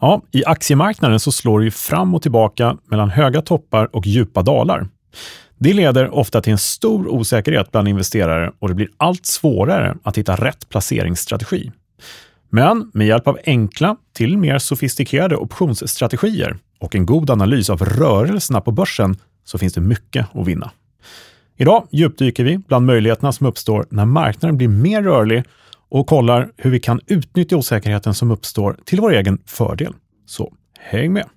Ja, I aktiemarknaden så slår det ju fram och tillbaka mellan höga toppar och djupa dalar. Det leder ofta till en stor osäkerhet bland investerare och det blir allt svårare att hitta rätt placeringsstrategi. Men med hjälp av enkla till mer sofistikerade optionsstrategier och en god analys av rörelserna på börsen så finns det mycket att vinna. Idag djupdyker vi bland möjligheterna som uppstår när marknaden blir mer rörlig och kollar hur vi kan utnyttja osäkerheten som uppstår till vår egen fördel. Så häng med!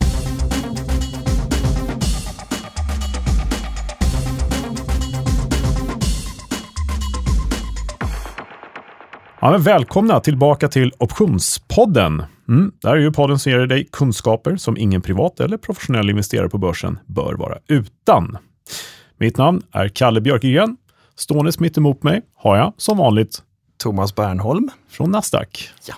Ja, men välkomna tillbaka till Optionspodden. Mm, där är ju podden som ger dig kunskaper som ingen privat eller professionell investerare på börsen bör vara utan. Mitt namn är Kalle Björkegren. Ståendes mitt emot mig har jag som vanligt Thomas Bernholm från Nasdaq. Ja.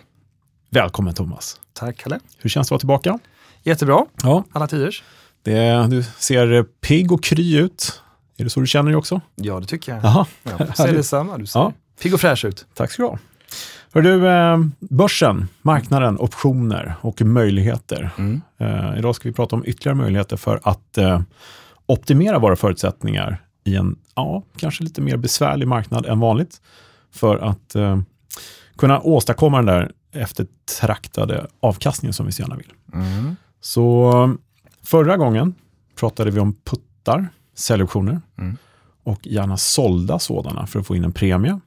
Välkommen Thomas. Tack Kalle. Hur känns det att vara tillbaka? Jättebra. Ja. Alla tiders. Det, du ser pigg och kry ut. Är det så du känner dig också? Ja, det tycker jag. Jaha. Ja, du ser detsamma. Du ser Ja. pigg och fräsch ut. Tack ska du ha. Hör du, eh, börsen, marknaden, optioner och möjligheter. Mm. Eh, idag ska vi prata om ytterligare möjligheter för att eh, optimera våra förutsättningar i en, ja, kanske lite mer besvärlig marknad än vanligt. För att eh, kunna åstadkomma den där eftertraktade avkastningen som vi så gärna vill. Mm. Så förra gången pratade vi om puttar, säljoptioner Mm. och gärna sålda sådana för att få in en premie.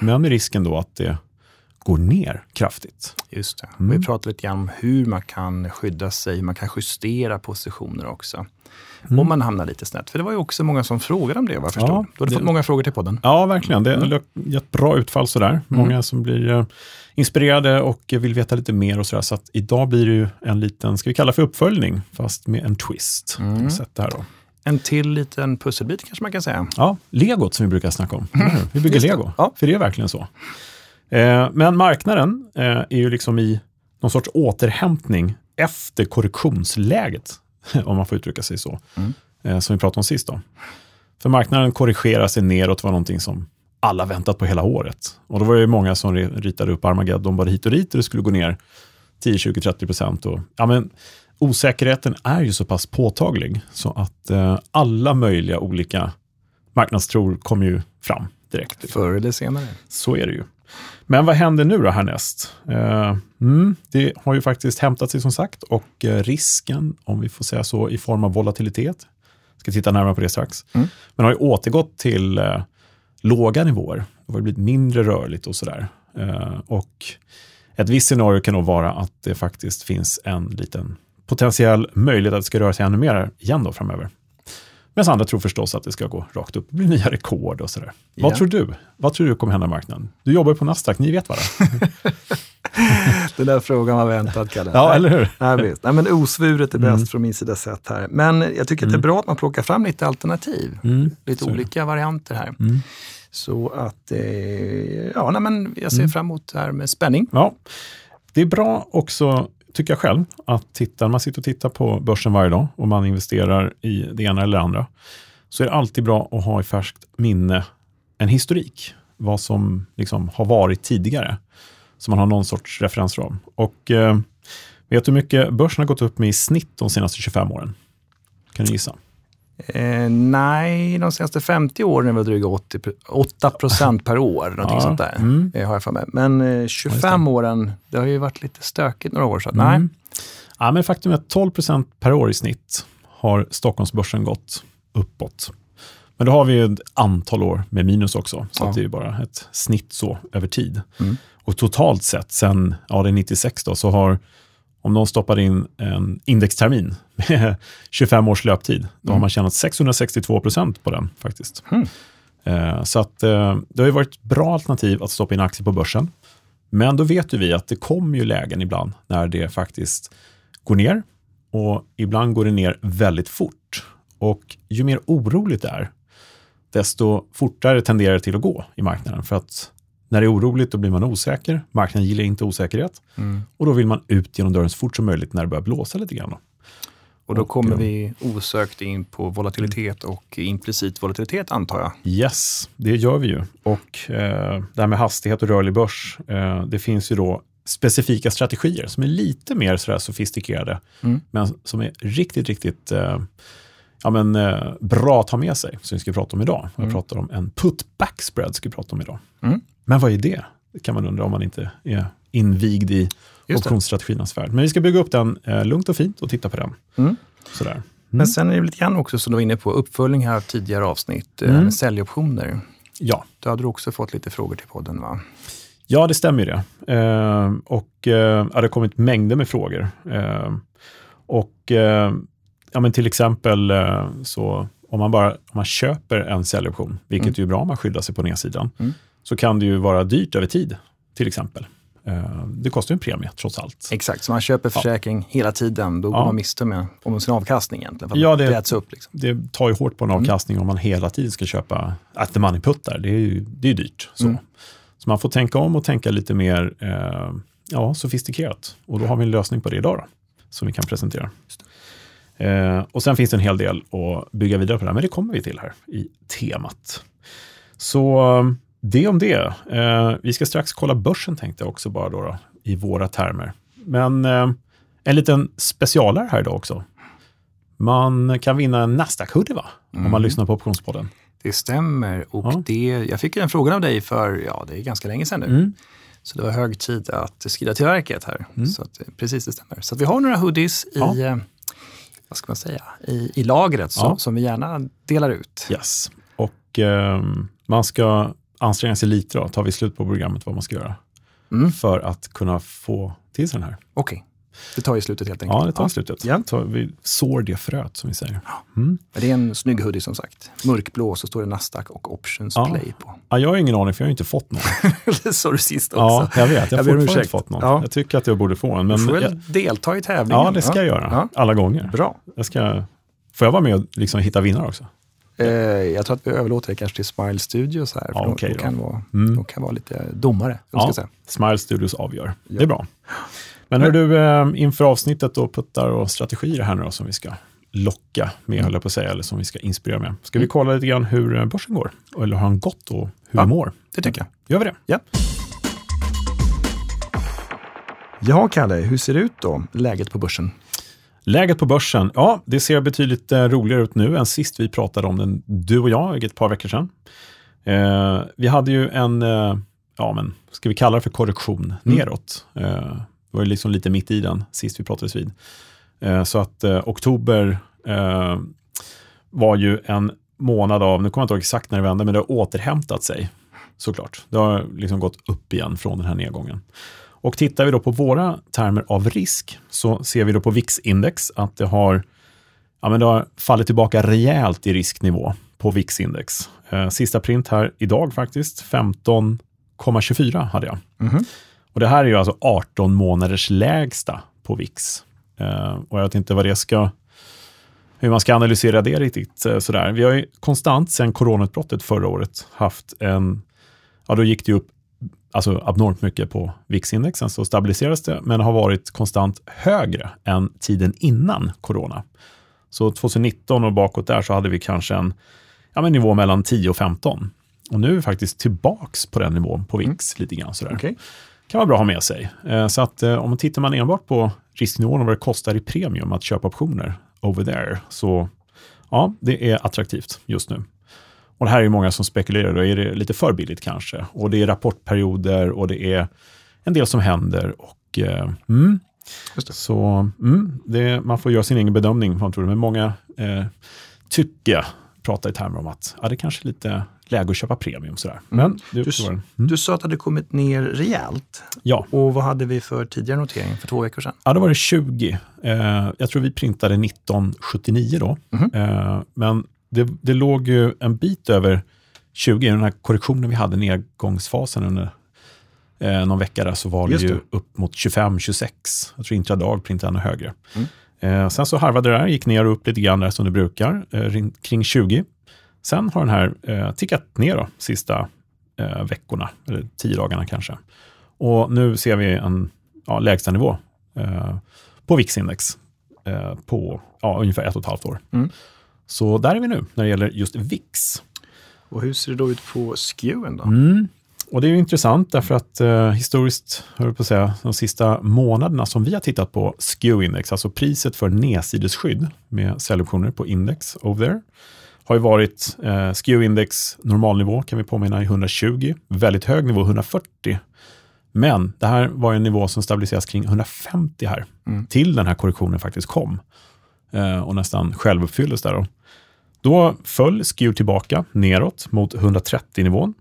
Men med risken då att det går ner kraftigt. Just det. Mm. Vi pratade lite grann om hur man kan skydda sig, hur man kan justera positioner också. Mm. Om man hamnar lite snett. För det var ju också många som frågade om det vad jag förstod. Ja, du hade det- fått många frågor till podden. Ja, verkligen. Det Mm. har gett bra utfall sådär. Många som blir eh, inspirerade och vill veta lite mer och sådär. Så att idag blir det ju en liten, ska vi kalla för uppföljning, fast med en twist. Mm. Sätt där då. En till liten pusselbit kanske man kan säga. Ja, legot som vi brukar snacka om. hur? Vi bygger lego, Ja. för det är verkligen så. Eh, men marknaden eh, är ju liksom i någon sorts återhämtning efter korrektionsläget, om man får uttrycka sig så, Mm. eh, som vi pratade om sist. Då. För marknaden korrigerar sig neråt var någonting som alla väntat på hela året. Och då var det ju många som ritade upp Armageddon bara hit och dit och det skulle gå ner 10, 20, 30 procent. Och, ja, men, osäkerheten är ju så pass påtaglig så att eh, alla möjliga olika marknadstror kommer ju fram direkt. Förr eller senare. Så är det ju. Men vad händer nu då härnäst? Eh, mm, det har ju faktiskt hämtat sig som sagt och eh, risken, om vi får säga så, i form av volatilitet, ska titta närmare på det strax, Mm. men har ju återgått till eh, låga nivåer. Det har blivit mindre rörligt och sådär. Eh, och ett visst scenario kan nog vara att det faktiskt finns en liten potentiell möjlighet att det ska röra sig ännu mer igen då framöver. Medan andra tror förstås att det ska gå rakt upp bli nya rekord och sådär. Vad Ja. tror du? Vad tror du kommer hända i marknaden? Du jobbar på Nasdaq, ni vet varandra. Den där frågan var väntad, Kalle. ja, eller hur? Nej, visst. Nej, men osvuret är bäst Mm. från min sida sett här. Men jag tycker att det är bra att man plockar fram lite alternativ. Mm. Lite Så är det. olika varianter här. Mm. Så att, eh, ja, nej, men jag ser Mm. fram emot det här med spänning. Ja, det är bra också, tycker jag själv, att titta, när man sitter och tittar på börsen varje dag och man investerar i det ena eller det andra, så är det alltid bra att ha i färskt minne en historik, vad som liksom har varit tidigare, så man har någon sorts referensram. Och eh, vet du hur mycket börsen har gått upp med i snitt de senaste 25 åren? Kan du gissa? Eh, nej, de senaste 50 åren är väl dryga 80, 8 procent per år, någonting Ja, sånt där. mm. eh, Har jag för mig. Men eh, 25 åren, det har ju varit lite stökigt några år. Så att, nej. Mm. Ja, men faktum är att 12 procent per år i snitt har Stockholmsbörsen gått uppåt. Men då har vi ju ett antal år med minus också, så Ja. det är ju bara ett snitt så över tid. Mm. Och totalt sett, sen ja, det är 96 då, så har, om någon stoppar in en indextermin med 25 års löptid, då har Mm. man tjänat 662 procent på den faktiskt. Mm. Så att eh, det har ju varit ett bra alternativ att stoppa in aktier på börsen. Men då vet ju vi att det kommer ju lägen ibland när det faktiskt går ner och ibland går det ner väldigt fort. Och ju mer oroligt det är, desto fortare tenderar det till att gå i marknaden. För att när det är oroligt då blir man osäker, marknaden gillar inte osäkerhet Mm. och då vill man ut genom dörren så fort som möjligt när det börjar blåsa lite grann. Då. Och då kommer eh, vi osökt in på volatilitet och implicit volatilitet antar jag. Yes, det gör vi ju. Och eh, det här med hastighet och rörlig börs, eh, det finns ju då specifika strategier som är lite mer sådär sofistikerade, Mm. men som är riktigt, riktigt eh, ja, men, eh, bra att ha med sig, som vi ska prata om idag. Jag Mm. pratar om en put-back spread, ska vi prata om idag. Mm. Men vad är det? Det kan man undra om man inte är invigd i optionsstrategiernas värld. Men vi ska bygga upp den eh, lugnt och fint och titta på den. Mm. Sådär. Men sen är det lite grann också, som du var inne på, uppföljning här av tidigare avsnitt, eh, Mm. säljoptioner. Ja. Då hade du också fått lite frågor till podden va? Ja, det stämmer ju det. Eh, och eh, det har kommit mängder med frågor. Eh, och eh, ja, men till exempel eh, så om man bara om man köper en säljoption, vilket Mm. är bra om man skyddar sig på nedsidan, Mm. Så kan det ju vara dyrt över tid, till exempel. Eh, det kostar ju en premie trots allt. Exakt, så man köper försäkring hela tiden, då går Ja. man miste med, om sin avkastning egentligen. Ja, det- det upp. Liksom. Det tar ju hårt på en Mm. avkastning om man hela tiden ska köpa at the money put där. Det är ju det är dyrt. Så. Mm. så man får tänka om och tänka lite mer eh, ja, sofistikerat. Och då har vi en lösning på det idag då, som vi kan presentera. Eh, och sen finns det en hel del att bygga vidare på det här, men det kommer vi till här i temat. Så det om det. Eh, vi ska strax kolla börsen tänkte jag också bara då, då i våra termer. Men eh, en liten specialare här idag också. Man kan vinna en Nasdaq-hoodie va? Om man Mm. lyssnar på Optionspodden. Det stämmer. Och Ja. det, jag fick ju den frågan av dig för, ja det är ganska länge sedan nu. Mm. Så det var hög tid att skrida till verket här. Mm. Så att, eh, precis, det stämmer. Så vi har några hoodies Ja. i, eh, vad ska man säga, i, i lagret Ja. som vi gärna delar ut. Yes. Och ehm, man ska anstränga sig lite då, tar vi slut på programmet vad man ska göra. Mm. För att kunna få till sig den här. Okej, det tar i slutet helt enkelt. Ja, det tar slutet. Ja. Så vi sår det fröet som vi säger. Mm. Det är en snygg hoodie som sagt. Mörkblå så står det Nasdaq och Options Ja. Play på. Ja, jag har ingen aning för jag har inte fått någon. det sa du sist också. Ja, jag vet. Jag har Jag om fortfarande inte fått någon. Ja. Jag tycker att jag borde få en. Men du får väl jag, delta i tävlingen. ja, det ska jag göra. Alla gånger. Bra. Jag ska, får jag vara med och liksom hitta vinnare också? Eh, jag tror att vi överlåter det kanske till Smile Studios här. För Ja, de, okej de, då. kan vara, Mm. de kan vara lite domare. Ja. Smile Studios avgör. Ja. Det är bra. Men hör du, eh, inför avsnittet då, puttar och strategier här nu då, som vi ska locka med, Mm. höll jag på att säga, eller som vi ska inspirera med. Ska vi kolla lite grann hur eh, börsen går? Eller har den gått och hur Ja, mår? Det tycker jag. Gör vi det? Ja. Ja, Kalle, hur ser det ut då, läget på börsen? Läget på börsen, ja, det ser betydligt eh, roligare ut nu än sist vi pratade om den, du och jag, ett par veckor sedan. Eh, vi hade ju en, eh, ja men, ska vi kalla det för korrektion Mm. neråt? Eh, det var ju liksom lite mitt i den sist vi pratades vid. Eh, så att eh, oktober var ju en månad av, nu kommer jag inte ihåg exakt när det vände, men det har återhämtat sig såklart. Det har liksom gått upp igen från den här nedgången. Och tittar vi då på våra termer av risk så ser vi då på VIX-index att det har, ja, men det har fallit tillbaka rejält i risknivå på VIX-index. Eh, sista print här idag faktiskt, 15,24 hade jag. Mhm. Och det här är ju alltså 18 månaders lägsta på VIX. Eh, och jag vet inte vad det ska, hur man ska analysera det riktigt eh, sådär. Vi har ju konstant sedan coronautbrottet förra året haft en, ja då gick det upp alltså abnormt mycket på VIX-index, sen så stabiliserades det, men har varit konstant högre än tiden innan corona. Så 2019 och bakåt där så hade vi kanske en ja, men nivå mellan 10 och 15. Och nu är vi faktiskt tillbaks på den nivån på VIX lite grann. Sådär Okej. kan vara bra att ha med sig. Eh, Så att eh, om man tittar man enbart på risknivån och vad det kostar i premium att köpa optioner over there, så ja, det är attraktivt just nu. Och det här är ju många som spekulerar, då är det lite för billigt kanske? Och det är rapportperioder och det är en del som händer. Och, eh, mm. Så mm, det, man får göra sin egen bedömning, vad man tror. men många eh, tycker pratar i termer om att ja, det kanske är lite läge att köpa premium. Sådär. Men det är Du, och en. du sa att det hade kommit ner rejält. Ja. Och vad hade vi för tidigare notering för två veckor sedan? Ja, då var det 20. Eh, jag tror vi printade 1979 då. Mhm. Eh, men det, det låg ju en bit över 20. I den här korrektionen vi hade, nedgångsfasen under eh, någon vecka där, så var det Just ju det. upp mot 25-26. Jag tror intradag printade ännu högre. Mm. Eh, sen så harvade det där, gick ner och upp lite grann där som det brukar, eh, rin- kring 20. Sen har den här eh, tickat ner då, sista eh, veckorna, eller tio dagarna kanske. Och nu ser vi en ja, lägsta nivå eh, på VIX-index eh, på ja, ungefär ett och ett halvt år. Mm. Så där är vi nu när det gäller just VIX. Och hur ser det då ut på skewen då? Mm. och det är ju intressant därför att eh, historiskt, hör på att säga, de sista månaderna som vi har tittat på SKEW-index, alltså priset för nedsidesskydd med säljoptioner på index over there, har ju varit eh, SKEW-index normalnivå kan vi påminna i 120, väldigt hög nivå 140. Men det här var en nivå som stabiliseras kring 150 här, Mm. till den här korrektionen faktiskt kom eh, och nästan självuppfylldes där. Då. Då föll SKEW tillbaka neråt mot 130-nivån.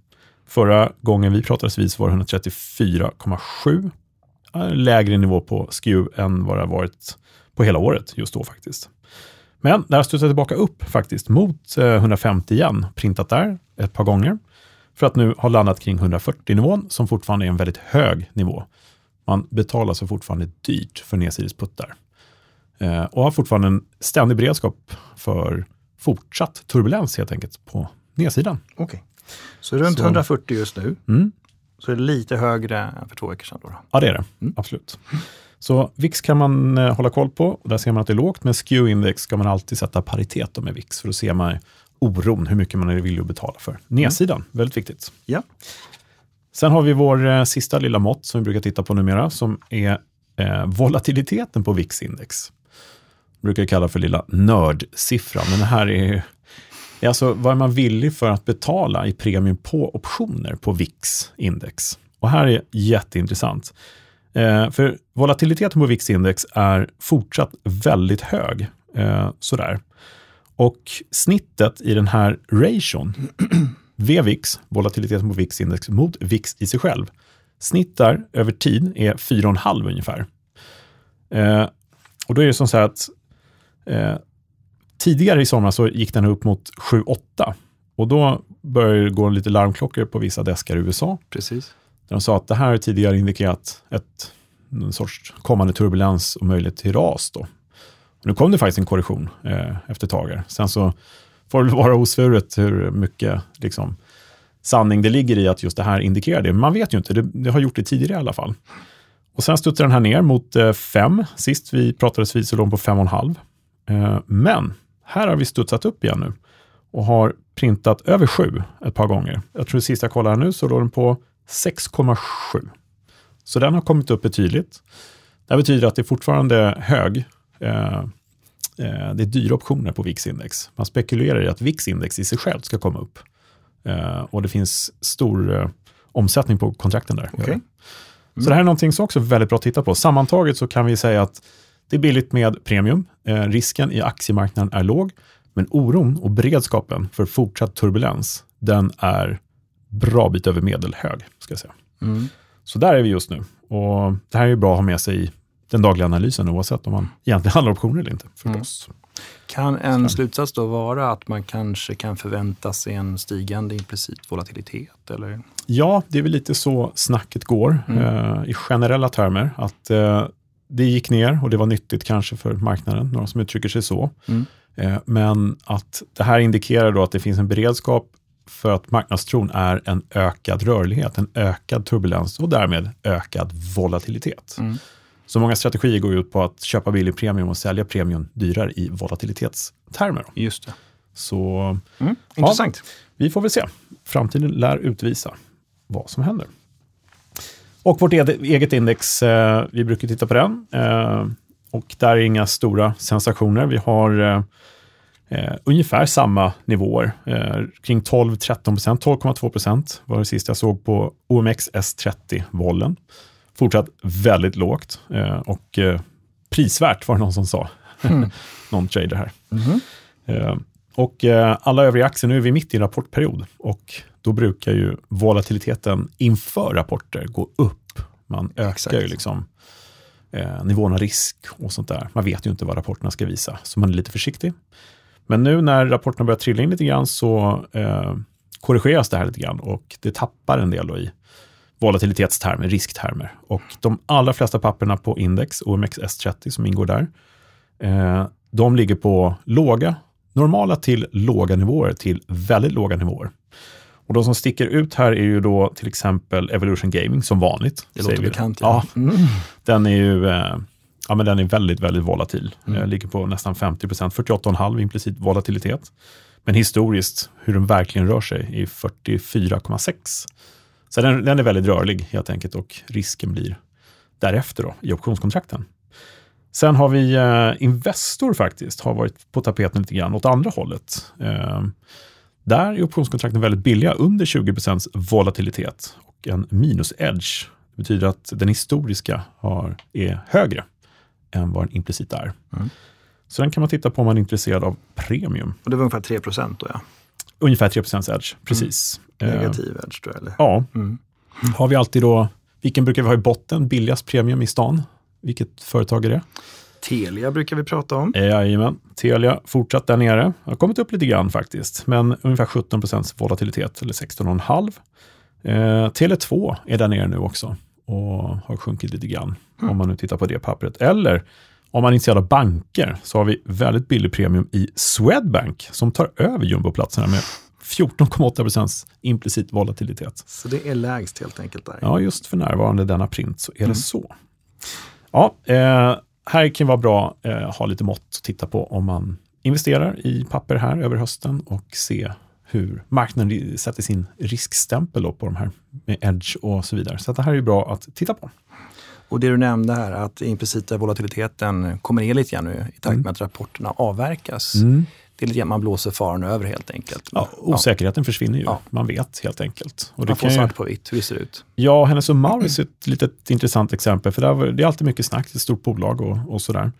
Förra gången vi pratades vid så var det 134,7. Lägre nivå på SKEW än vad det har varit på hela året just då faktiskt. Men det har studsat tillbaka upp faktiskt mot eh, 150 igen, printat där ett par gånger. För att nu ha landat kring 140-nivån som fortfarande är en väldigt hög nivå. Man betalar så fortfarande dyrt för nedsidesputtar. Eh, och har fortfarande en ständig beredskap för fortsatt turbulens helt enkelt på nedsidan. Okej. Så runt Så- 140 just nu. Mm. Så är det lite högre än för två veckor sedan. Då då. Ja, det är det. Mm. Absolut. Så VIX kan man eh, hålla koll på. Där ser man att det är lågt, men SKEW-index ska man alltid sätta paritet med VIX, för då ser man oron, hur mycket man är villig att betala för. Nedsidan, väldigt viktigt. Ja. Sen har vi vår eh, sista lilla mått som vi brukar titta på numera, som är eh, volatiliteten på VIX-index brukar kalla för lilla nördsiffran, men det här är är alltså vad är man villig för att betala i premium på optioner på VIX-index. Och här är jätteintressant. Eh, för volatiliteten på VIX-index är fortsatt väldigt hög. Eh, sådär. Och snittet i den här ration, VVIX, volatiliteten på VIX-index mot VIX i sig själv, snitt där över tid är 4,5 ungefär. Eh, och då är det som så här att eh, tidigare i sommar så gick den upp mot 7-8 och då började det gå lite larmklockor på vissa deskar i USA. Precis. Där de sa att det här tidigare indikerat ett, en sorts kommande turbulens och möjlighet till ras. Då. Och nu kom det faktiskt en korrektion eh, efter ett tag. Sen så får det vara osvuret hur mycket liksom, sanning det ligger i att just det här indikerar det. Men man vet ju inte, det, det har gjort det tidigare i alla fall. Och sen studsar den här ner mot 5. Sist vi pratades vid så låg den på 5,5. Eh, men här har vi studsat upp igen nu och har printat över 7 ett par gånger. Jag tror sist jag kollade nu så låg den på 6,7. Så den har kommit upp betydligt. Det här betyder att det är fortfarande hög. Eh, eh, det är dyra optioner på VIX-index. Man spekulerar i att VIX-index i sig själv ska komma upp. Eh, och det finns stor eh, omsättning på kontrakten där. Okej. Så det här är någonting som också är väldigt bra att titta på. Sammantaget så kan vi säga att det är billigt med premium. Eh, risken i aktiemarknaden är låg, men oron och beredskapen för fortsatt turbulens, den är bra bit över medelhög. Ska jag säga. Mm. Så där är vi just nu. Och det här är ju bra att ha med sig i den dagliga analysen, oavsett om man egentligen handlar optioner eller inte. Förstås. Kan en slutsats då vara att man kanske kan förvänta sig en stigande implicit volatilitet? Eller? Ja, det är väl lite så snacket går Mm. eh, i generella termer. Att eh, det gick ner och det var nyttigt kanske för marknaden, några som uttrycker sig så. Mm. Eh, men att det här indikerar då att det finns en beredskap för att marknadstron är en ökad rörlighet, en ökad turbulens och därmed ökad volatilitet. Mm. Så många strategier går ut på att köpa billig premium och sälja premium dyrare i volatilitetstermer. Just det. Så Mm. Intressant. vi får väl se. Framtiden lär utvisa vad som händer. Och vårt eget index, eh, vi brukar titta på den. Eh, och där är inga stora sensationer. Vi har eh, ungefär samma nivåer. Kring 12-13 procent, 12,2 procent var det sista jag såg på OMX S30-vollen. Fortsatt väldigt lågt och prisvärt var det någon som sa. någon trader här. Eh, och alla övriga aktier, nu är vi mitt i en rapportperiod och då brukar ju volatiliteten inför rapporter gå upp. Man ökar Exakt. ju liksom eh, nivån av risk och sånt där. Man vet ju inte vad rapporterna ska visa, så man är lite försiktig. Men nu när rapporterna börjar trilla in lite grann så eh, korrigeras det här lite grann och det tappar en del i volatilitetstermer, risktermer. Och de allra flesta papperna på index, OMX S30 som ingår där, eh, de ligger på låga, normala till låga nivåer till väldigt låga nivåer. Och de som sticker ut här är ju då till exempel Evolution Gaming som vanligt. Det låter bekant. Ja, Mm. den är ju eh, ja, men den är väldigt, väldigt volatil. Mm. Eh, ligger på nästan 50 procent, 48,5 implicit volatilitet. Men historiskt, hur den verkligen rör sig, är 44,6. Så den, den är väldigt rörlig helt enkelt och risken blir därefter då, i optionskontrakten. Sen har vi eh, Investor faktiskt, har varit på tapeten lite grann åt andra hållet. Eh, där är optionskontrakten väldigt billiga, under 20% volatilitet och en minus-edge. Det betyder att den historiska har, är högre än vad den implicita är. Mm. Så den kan man titta på om man är intresserad av premium. Och det var ungefär 3 då ja? Ungefär 3 edge, precis. Mm. Negativ edge jag? Eller? Ja. Mm. Har vi alltid då, vilken brukar vi ha i botten, billigast premium i stan? Vilket företag är det? Telia brukar vi prata om. Jajamän, Telia fortsatt där nere. Har kommit upp lite grann faktiskt, men ungefär 17% volatilitet, eller 16,5. Eh, Tele2 är där nere nu också och har sjunkit lite grann, mm. om man nu tittar på det pappret. Eller om man är intresserad av banker så har vi väldigt billig premium i Swedbank som tar över jumboplatserna med 14,8% implicit volatilitet. Så det är lägst helt enkelt där? Ja, just för närvarande denna print så är mm. det så. Ja, eh, här kan vara bra att eh, ha lite mått att titta på om man investerar i papper här över hösten och se hur marknaden sätter sin riskstämpel på de här med edge och så vidare. Så det här är bra att titta på. Och det du nämnde här, att implicita volatiliteten kommer ner lite grann nu i takt med mm. att rapporterna avverkas. Mm. Det är lite grann man blåser faran över helt enkelt. Ja, osäkerheten ja. försvinner ju. Ja. Man vet helt enkelt. Och man får svart på vitt hur det ser ut. Ja, Hennes och Mauritz är ett litet intressant exempel. För där, det är alltid mycket snack, ett stort bolag och, och sådär.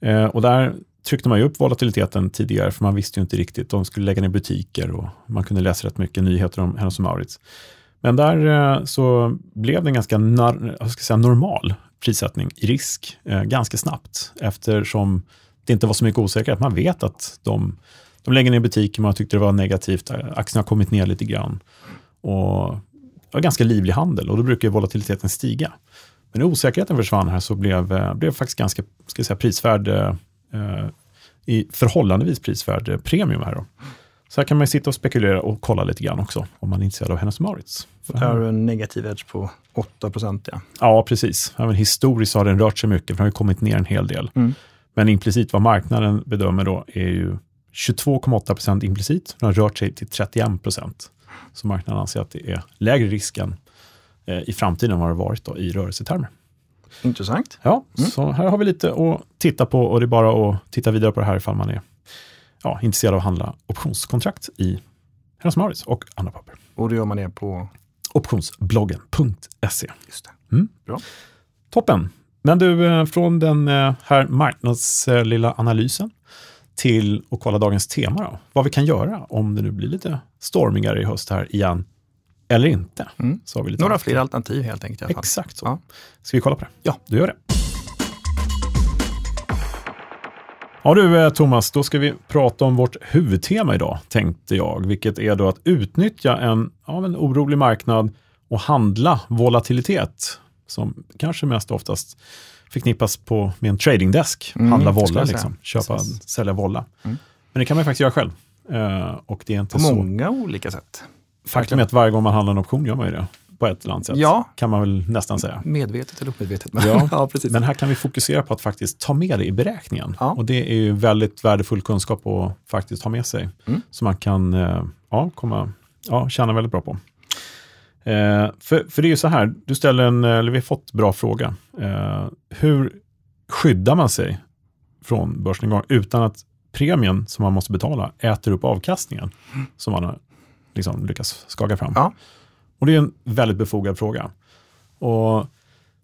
Eh, och där tryckte man ju upp volatiliteten tidigare, för man visste ju inte riktigt. De skulle lägga ner butiker och man kunde läsa rätt mycket nyheter om Hennes och Mauritz. Men där eh, så blev det en ganska nar, ska säga, normal prissättning i risk eh, ganska snabbt eftersom det inte var så mycket osäkerhet. Man vet att de, de lägger ner butiker, man tyckte det var negativt, aktierna har kommit ner lite grann. Och det var ganska livlig handel och då brukar volatiliteten stiga. Men när osäkerheten försvann här så blev, eh, blev faktiskt ganska ska säga, prisvärd, eh, i förhållandevis prisvärd premium här. Då. Så här kan man sitta och spekulera och kolla lite grann också, om man är intresserad av Hennes Mauritz. Här har du en negativ edge på 8 procent. Ja. ja, precis. Även historiskt har den rört sig mycket, för den har ju kommit ner en hel del. Mm. Men implicit vad marknaden bedömer då är ju 22,8 procent implicit. Den har rört sig till 31 procent. Så marknaden anser att det är lägre risk än eh, i framtiden vad det varit då, i rörelsetermer. Intressant. Ja, mm. så här har vi lite att titta på och det är bara att titta vidare på det här ifall man är ja, intresserad av att handla optionskontrakt i Hennes Mauritz och andra papper. Och då gör man det på? Optionsbloggen.se. Just det. Mm. Bra. Toppen. Men du, eh, från den eh, här marknads eh, analysen till att kolla dagens tema. Då. Vad vi kan göra om det nu blir lite stormigare i höst här igen, eller inte. Mm. Så har vi lite Några fler alternativ helt enkelt. Exakt så. Ja. Ska vi kolla på det? Ja. Du gör det. Ja du Thomas, då ska vi prata om vårt huvudtema idag, tänkte jag, vilket är då att utnyttja en, ja, en orolig marknad och handla volatilitet som kanske mest oftast förknippas på, med en tradingdesk. Mm, handla volla, liksom. köpa, Precis. sälja volla. Mm. Men det kan man faktiskt göra själv. Uh, och det är inte på så... många olika sätt. Faktum är att varje gång man handlar en option gör man ju det på ett eller annat sätt. Ja. Kan man väl nästan säga. Medvetet eller omedvetet. Men, ja. ja, precis. men här kan vi fokusera på att faktiskt ta med det i beräkningen. Ja. Och det är ju väldigt värdefull kunskap att faktiskt ha med sig. Mm. Så man kan uh, ja, komma, ja, tjäna väldigt bra på. Eh, för, för det är ju så här, du ställer en, eller vi har fått bra fråga. Eh, hur skyddar man sig från börsnedgång utan att premien som man måste betala äter upp avkastningen mm. som man har liksom lyckats skaka fram? Ja. Och det är en väldigt befogad fråga. Och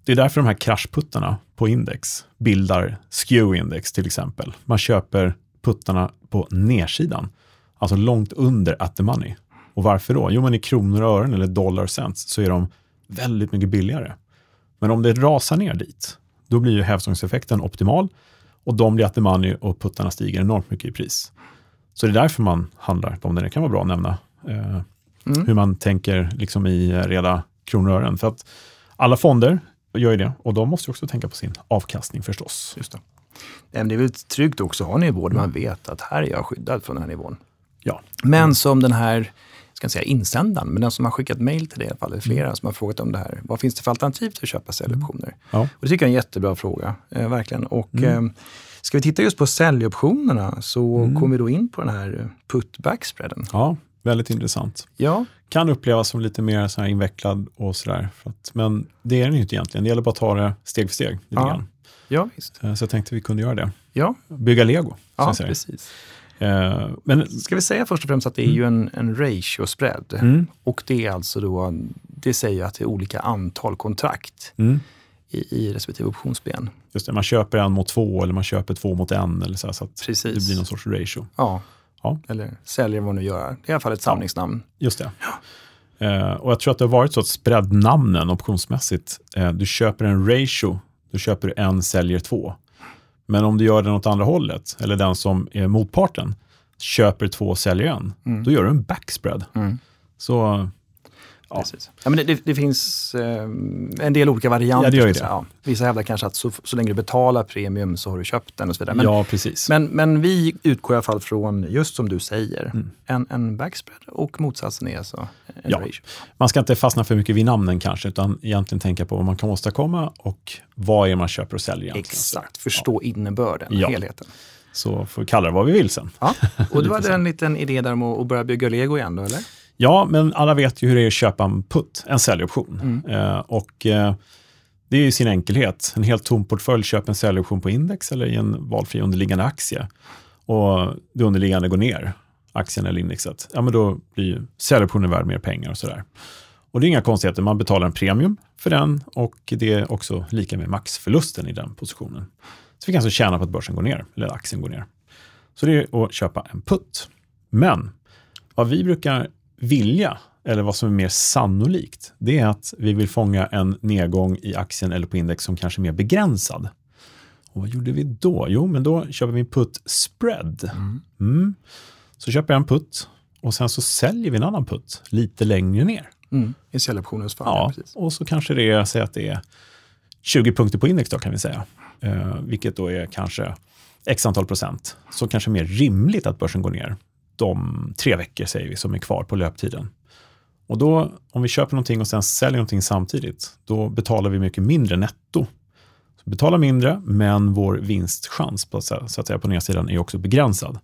det är därför de här kraschputtarna på index bildar skew-index till exempel. Man köper puttarna på nedsidan, alltså långt under at the money. Och varför då? Jo, men i kronor och ören eller dollar cents så är de väldigt mycket billigare. Men om det rasar ner dit, då blir ju hävstångseffekten optimal och de blir at the money och puttarna stiger enormt mycket i pris. Så det är därför man handlar dem. Det kan vara bra att nämna eh, mm. hur man tänker liksom i reda kronor och ören. För att alla fonder gör ju det och de måste också tänka på sin avkastning förstås. Just det. Men det är väl tryggt också att ha nivå där man vet att här är jag skyddad från den här nivån. Ja. Men som den här ska inte säga insändaren, men den som har skickat mejl till det i alla fall, är flera mm. som har frågat om det här. Vad finns det för alternativ till att köpa säljoptioner? Mm. Ja. Och det tycker jag är en jättebra fråga, eh, verkligen. Och, mm. eh, ska vi titta just på säljoptionerna så mm. kommer vi då in på den här put-back-spreaden. Ja, Väldigt intressant. Ja. Kan upplevas som lite mer så här invecklad och sådär. Men det är den ju inte egentligen. Det gäller bara att ta det steg för steg. Lite Ja. grann. ja, visst. Eh, Så jag tänkte vi kunde göra det. Ja, Bygga lego. ja jag precis. Eh, Men Ska vi säga först och främst att det är ju en, en ratio-spread. Mm. Och det är alltså då, det säger att det är olika antal kontrakt mm, i, i respektive optionsben. just det, man köper en mot två eller man köper två mot en. Eller så, här, så att Precis. det blir någon sorts ratio. Ja. Ja. Eller säljer vad man nu gör. Det är i alla fall ett samlingsnamn. Just det. Eh, och jag tror att det har varit så att spreadnamnen optionsmässigt, eh, du köper en ratio, då köper du en, säljer två. Men om du gör den åt andra hållet, eller den som är motparten, köper två, säljer en, då gör du en backspread. Mm. Så Ja. Precis. Ja, men det, det, finns eh, en del olika varianter. Ja, det gör ju det. Ja. Vissa hävdar kanske att så, så länge du betalar premium så har du köpt den och så vidare. Men, ja, precis. men, men vi utgår i alla fall från, just som du säger, Mm. en, en backspread och motsatsen är alltså en Ja. ratio. Man ska inte fastna för mycket vid namnen kanske, utan egentligen tänka på vad man kan åstadkomma och vad är man köper och säljer. egentligen. Exakt, förstå innebörden, Ja. helheten. Så får vi kalla det vad vi vill sen. Ja. Och du hade en liten idé där om att börja bygga lego igen då, eller? Ja, men alla vet ju hur det är att köpa en putt, en säljoption. Eh, och eh, det är ju sin enkelhet. En helt tom portfölj köper en säljoption på index eller i en valfri underliggande aktie. Och det underliggande går ner, aktien eller indexet. Ja, men då blir ju säljoptionen värd mer pengar och sådär. Och det är inga konstigheter, man betalar en premium för den och det är också lika med maxförlusten i den positionen. Så vi kan alltså tjäna på att börsen går ner, eller aktien går ner. Så det är att köpa en putt. Men vad vi brukar vilja, eller vad som är mer sannolikt, det är att vi vill fånga en nedgång i aktien eller på index som kanske är mer begränsad. Och vad gjorde vi då? Jo, men då köper vi en putt spread. Mm. Så köper jag en putt och sen så säljer vi en annan putt lite längre ner. Mm. I säljoptionens fall. Ja, precis. och så kanske det är, säg att det är 20 punkter på index då kan vi säga. Eh, vilket då är kanske x antal procent. Så kanske mer rimligt att börsen går ner de tre veckor säger vi som är kvar på löptiden. Och då om vi köper någonting och sen säljer någonting samtidigt, då betalar vi mycket mindre netto. Så vi betalar mindre, men vår vinstchans på, så att säga, på nedsidan är också begränsad.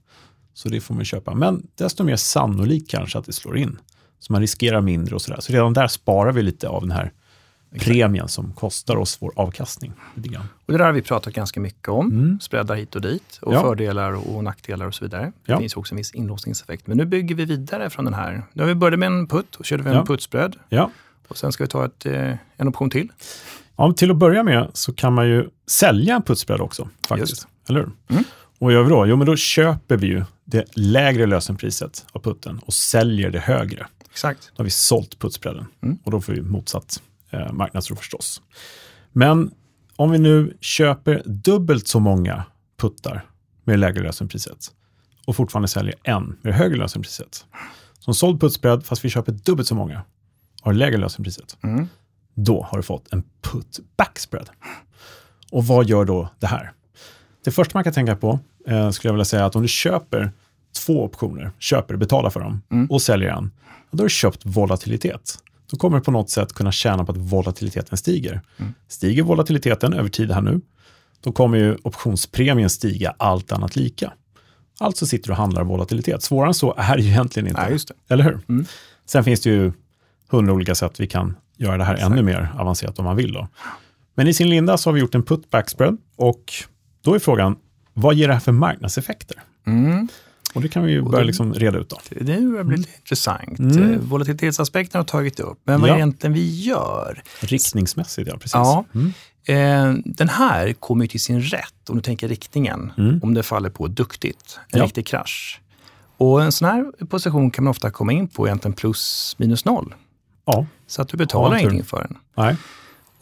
Så det får man köpa. Men desto mer sannolikt kanske att det slår in. Så man riskerar mindre och sådär. Så redan där sparar vi lite av den här premien som kostar oss vår avkastning. Och det där har vi pratat ganska mycket om. Mm. Spreadar hit och dit och Ja. fördelar och nackdelar och så vidare. Det Ja. finns också en viss inlåsningseffekt. Men nu bygger vi vidare från den här. Nu har vi börjat med en putt och körde vi en Ja. puttspread. Ja. Och sen ska vi ta ett, eh, en option till. Ja, till att börja med så kan man ju sälja en puttspread också. faktiskt. Just. Eller hur? Mm. Och gör vi då? Jo, men då köper vi ju det lägre lösenpriset av putten och säljer det högre. Exakt. Då har vi sålt puttspreaden Mm. och då får vi motsatt eh, marknadsro förstås. Men om vi nu köper dubbelt så många puttar med det lägre lösenpriset och fortfarande säljer en med det högre lösenpriset. Som såld puttspread fast vi köper dubbelt så många har det lägre lösenpriset. Mm. Då har du fått en put backspread. Och vad gör då det här? Det första man kan tänka på eh, skulle jag vilja säga att om du köper två optioner, köper, betalar för dem och säljer en, då har du köpt volatilitet. Då kommer du på något sätt kunna tjäna på att volatiliteten stiger. Stiger volatiliteten över tid här nu, då kommer ju optionspremien stiga allt annat lika. Alltså sitter du och handlar volatilitet. Svårare än så är det ju egentligen inte. Nej, just det. Eller hur? Sen finns det ju hundra olika sätt vi kan göra det här ännu mer avancerat om man vill. Då. Men i sin linda så har vi gjort en put backspread och då är frågan, vad ger det här för marknadseffekter? Mm. Och det kan vi ju börja liksom reda ut då. Det börjar bli lite intressant. Mm. Eh, Volatilitetsaspekten har tagit upp. Men vad Ja. egentligen vi gör? Riktningsmässigt, ja precis. Ja. Mm. Eh, den här kommer till sin rätt, om du tänker riktningen, Mm. om det faller på duktigt, en Ja. riktig krasch. Och en sån här position kan man ofta komma in på egentligen plus minus noll. Ja, Så att du betalar Ja, ingenting för den. nej.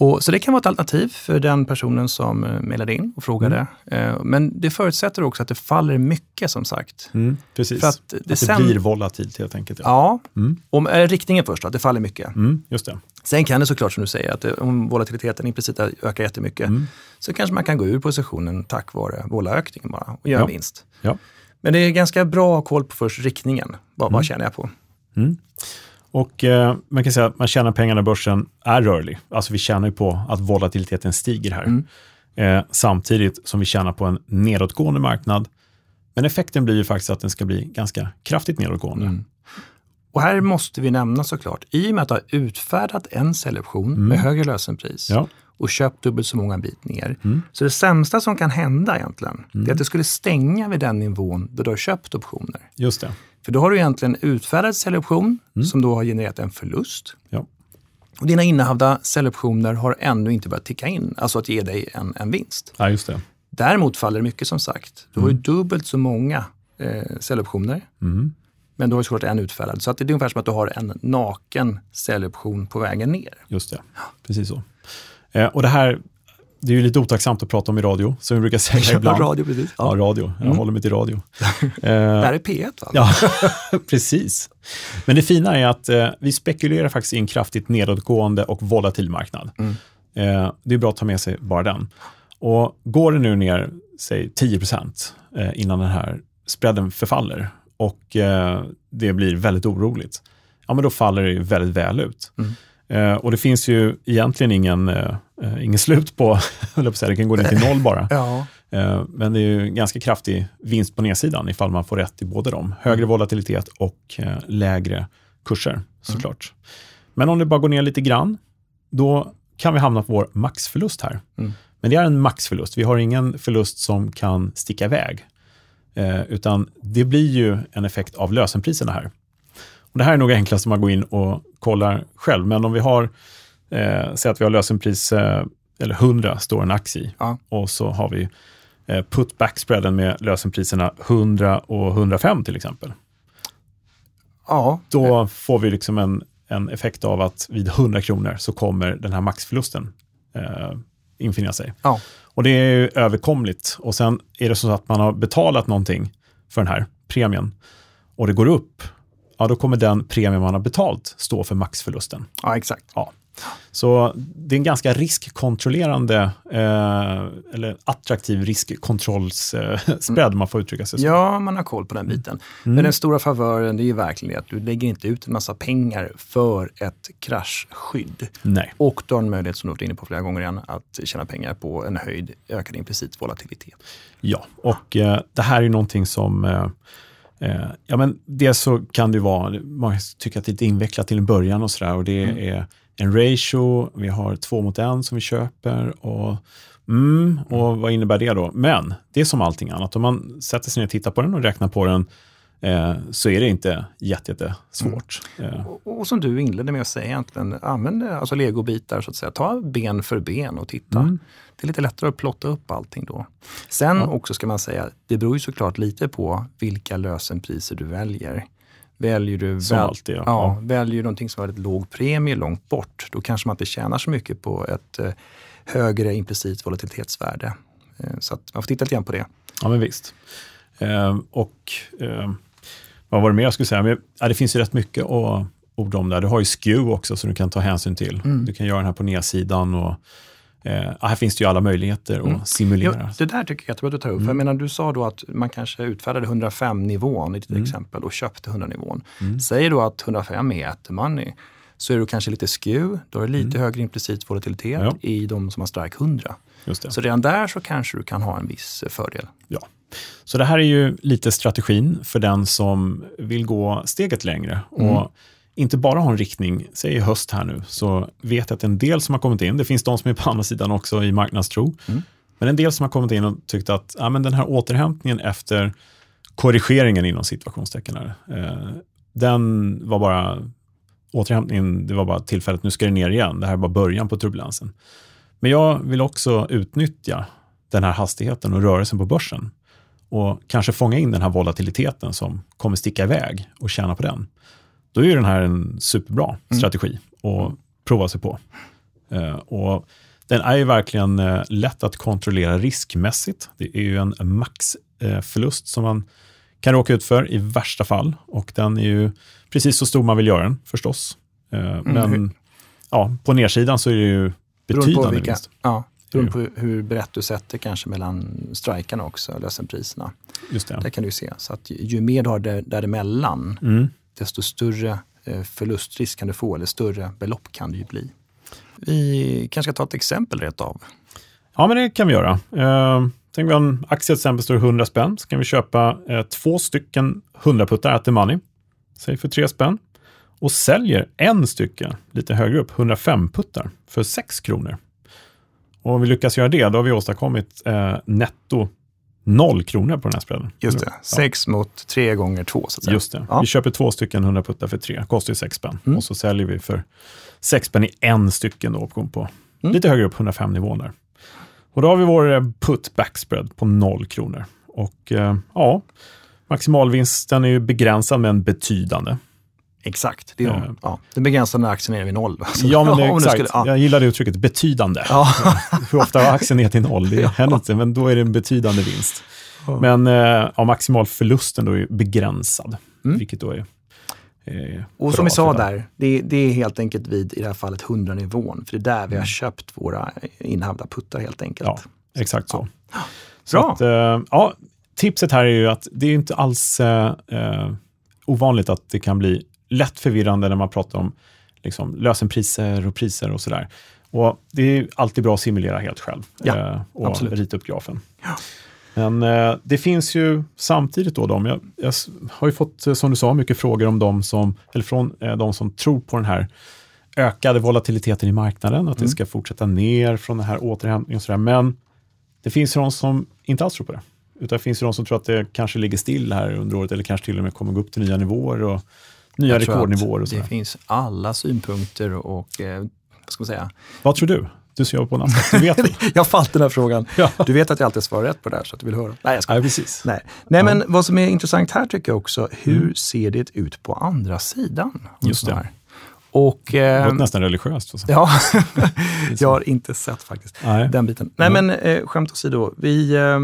Och, så det kan vara ett alternativ för den personen som eh, mejlade in och frågade. Mm. Eh, men det förutsätter också att det faller mycket som sagt. Mm, precis. För att att det det, sen- blir volatilt helt enkelt. Ja. Ja, Mm. om eh, riktningen först, att det faller mycket. Mm, just det. Sen kan det såklart som du säger, att det, om volatiliteten implicit ökar jättemycket, Mm. så kanske man kan gå ur positionen tack vare volaökningen bara och göra Ja. en vinst. Ja. Men det är ganska bra att ha koll på först riktningen. Vad, Mm. vad tjänar jag på? Och eh, man kan säga att man tjänar pengar när börsen är rörlig. Alltså vi tjänar ju på att volatiliteten stiger här. Mm. Eh, samtidigt som vi tjänar på en nedåtgående marknad. Men effekten blir ju faktiskt att den ska bli ganska kraftigt nedåtgående. Mm. Och här måste vi nämna såklart, i och med att har utfärdat en säljoption mm. med högre lösenpris ja. och köpt dubbelt så många bit ner. Mm. Så det sämsta som kan hända egentligen, mm. är att det skulle stänga vid den nivån där du har köpt optioner. Just det. För då har du egentligen utfärdat säljoption mm. som då har genererat en förlust. Ja. Och dina innehavda säljoptioner har ännu inte börjat ticka in, alltså att ge dig en, en vinst. Ja, just det. Däremot faller det mycket som sagt. Du har ju mm. dubbelt så många eh, säljoptioner. Mm. Men du har ju såklart en utfärdad. Så att det är ungefär som att du har en naken säljoption på vägen ner. Just det, precis så. Eh, och det här det är ju lite otacksamt att prata om i radio, som vi brukar säga ibland. radio, precis. Ja, ja radio. Jag mm. håller mig till radio. det här är P1 va? Ja, precis. Men det fina är att eh, vi spekulerar faktiskt i en kraftigt nedåtgående och volatil marknad. Mm. Eh, det är bra att ta med sig bara den. Och går det nu ner, säg 10 eh, innan den här spreaden förfaller och eh, det blir väldigt oroligt, ja men då faller det väldigt väl ut. Mm. Eh, och det finns ju egentligen ingen, eh, eh ingen slut på, det kan gå ner till noll bara. ja. eh, men det är ju ganska kraftig vinst på nedsidan ifall man får rätt i både dem. Högre volatilitet och eh, lägre kurser såklart. Mm. Men om det bara går ner lite grann, då kan vi hamna på vår maxförlust här. Mm. Men det är en maxförlust. Vi har ingen förlust som kan sticka iväg. Eh, utan det blir ju en effekt av lösenpriserna här. Och det här är nog enklast om man går in och kollar själv. Men om vi har, eh, säg att vi har lösenpris, eh, eller 100 står en aktie i. Ja. Och så har vi eh, put back spreaden med lösenpriserna 100 och 105 till exempel. Ja. Då får vi liksom en, en effekt av att vid 100 kronor så kommer den här maxförlusten eh, infinna sig. Ja. Och det är ju överkomligt. Och sen är det så att man har betalat någonting för den här premien och det går upp, ja då kommer den premie man har betalt stå för maxförlusten. Ja, exakt. Ja. Så det är en ganska riskkontrollerande, eh, eller attraktiv riskkontrollsspread, eh, man får uttrycka sig så. Ja, man har koll på den biten. Mm. Men den stora favören är ju verkligen att du lägger inte ut en massa pengar för ett kraschskydd. Nej. Och du har en möjlighet, som du varit inne på flera gånger igen, att tjäna pengar på en höjd ökad implicit volatilitet. Ja, och eh, det här är någonting som eh, eh, ja, men dels så kan det vara, man tycker att det är lite invecklat till en början och sådär och det mm. är en ratio, vi har två mot en som vi köper och Mm, och vad innebär det då? Men det är som allting annat. Om man sätter sig ner och tittar på den och räknar på den eh, så är det inte jättesvårt. Mm. Eh. Och, och, som du inledde med att säga egentligen, använd alltså legobitar så att säga. Ta ben för ben och titta. Mm. Det är lite lättare att plotta upp allting då. Sen ja. också ska man säga, det beror ju såklart lite på vilka lösenpriser du väljer. Väljer du, väl, alltid, ja. Ja, väljer du någonting som har väldigt låg premie långt bort, då kanske man inte tjänar så mycket på ett eh, högre implicit volatilitetsvärde. Eh, så man får titta lite grann på det. Ja, men visst. Eh, och eh, vad var det mer jag skulle säga? Men, ja, det finns ju rätt mycket att orda om där. Du har ju SKEW också som du kan ta hänsyn till. Mm. Du kan göra den här på nedsidan och Eh, här finns det ju alla möjligheter att mm. simulera. Ja, det där tycker jag jättebra att du tar upp. Mm. För jag menar, du sa då att man kanske utfärdade 105-nivån i ditt mm. exempel och köpte 100-nivån. Mm. Säg då att 105 är at money så är du kanske lite skew, då har du lite mm. högre implicit volatilitet ja. i de som har strike 100. Så redan där så kanske du kan ha en viss fördel. Ja. Så det här är ju lite strategin för den som vill gå steget längre. Mm. Och inte bara ha en riktning, säg i höst här nu, så vet jag att en del som har kommit in, det finns de som är på andra sidan också i marknadstro, mm. men en del som har kommit in och tyckt att ja, men den här återhämtningen efter korrigeringen inom situationstecken, här, eh, den var bara återhämtningen, det var bara tillfället, nu ska det ner igen, det här var början på turbulensen. Men jag vill också utnyttja den här hastigheten och rörelsen på börsen och kanske fånga in den här volatiliteten som kommer sticka iväg och tjäna på den då är den här en superbra mm. strategi att prova sig på. Uh, och den är ju verkligen uh, lätt att kontrollera riskmässigt. Det är ju en maxförlust uh, som man kan råka ut för i värsta fall och den är ju precis så stor man vill göra den förstås. Mm. Men ja, på nedsidan så är det ju betydande vilka, vinst. Ja, beroende på hur brett du sätter kanske mellan strikarna också, lösenpriserna. Just det. Där kan du se. Så att ju mer du har där, däremellan, mm desto större eh, förlustrisk kan du få, eller större belopp kan det ju bli. Vi kanske ska ta ett exempel rätt av. Ja, men det kan vi göra. Eh, tänk vi har en aktie till exempel står 100 spänn, så kan vi köpa eh, två stycken 100-puttar at the money. Säg för 3 spänn. och säljer en stycke lite högre upp, 105 puttar, för 6 kronor. Och om vi lyckas göra det, då har vi åstadkommit eh, netto 0 kronor på den här spreaden. Just det, 6 ja. mot 3 gånger 2 så att säga. Just det. Ja. Vi köper två stycken 100 puttar för 3, kostar ju 6 spänn. Mm. Och så säljer vi för 6 spänn i en stycken då, option på mm. lite högre upp, 105 nivån där. Och då har vi vår eh, put backspread på 0 kronor. Och eh, ja, maximalvinsten är ju begränsad men betydande. Exakt, det är, ja. ja. den begränsade när aktien är vid noll. Så, ja, men det, exakt. Skulle, ja. Jag gillar det uttrycket betydande. Ja. Hur ofta har aktien ner till noll? Det händer inte, men då är det en betydande vinst. Men eh, ja, maximalförlusten då är begränsad, mm. vilket då är Eh, och som vi sa där, det, det, är helt enkelt vid, i det här fallet, 100-nivån. För det är där vi har mm. köpt våra innehavda puttar helt enkelt. Ja, exakt så. Så Bra! Att, eh, ja, tipset här är ju att det är inte alls eh, eh, ovanligt att det kan bli lätt förvirrande när man pratar om liksom, lösenpriser och priser och sådär. Och det är alltid bra att simulera helt själv ja, eh, och absolut. rita upp grafen. Ja. Men eh, det finns ju samtidigt då de, jag, jag, har ju fått, som du sa, mycket frågor om de som, eller från eh, de som tror på den här ökade volatiliteten i marknaden, att mm. det ska fortsätta ner från den här återhämtningen och sådär. Men det finns ju de som inte alls tror på det. Utan det finns ju de som tror att det kanske ligger still här under året eller kanske till och med kommer gå upp till nya nivåer och nya rekordnivåer. Och det finns alla synpunkter och eh, vad ska man säga? Vad tror du? Du som jobbar på Nasdaq, du vet Jag fallit den här frågan. Ja. Du vet att jag alltid svarar rätt på det här så att du vill höra. Nej, jag ska. Ja, precis. Nej, Nej men vad som är intressant här tycker jag också, hur mm. ser det ut på andra sidan? Just det. Och, eh, det nästan religiöst. Ja, jag har inte sett faktiskt Nej. den biten. Nej mm. men eh, skämt åsido, vi eh,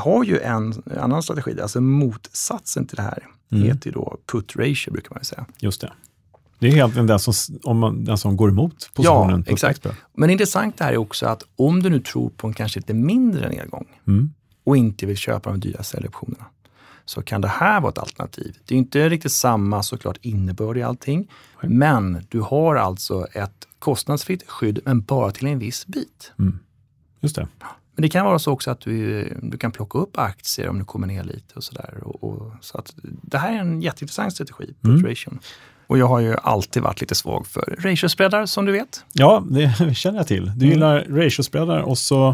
har ju en annan strategi, alltså motsatsen till det här, mm. heter ju då put ratio brukar man säga. Just det. Det är egentligen den som, om man, den som går emot positionen. Ja, exakt. Men intressant det här är också att om du nu tror på en kanske lite mindre nedgång mm. och inte vill köpa de dyra säljoptionerna, så kan det här vara ett alternativ. Det är inte riktigt samma såklart innebörd i allting, men du har alltså ett kostnadsfritt skydd, men bara till en viss bit. Mm. Just det. Men det kan vara så också att du, du kan plocka upp aktier om du kommer ner lite och sådär. Och, och, så att det här är en jätteintressant strategi, mm. Och jag har ju alltid varit lite svag för ratio-spreadar som du vet. Ja, det känner jag till. Du mm. gillar ratio-spreadar och så,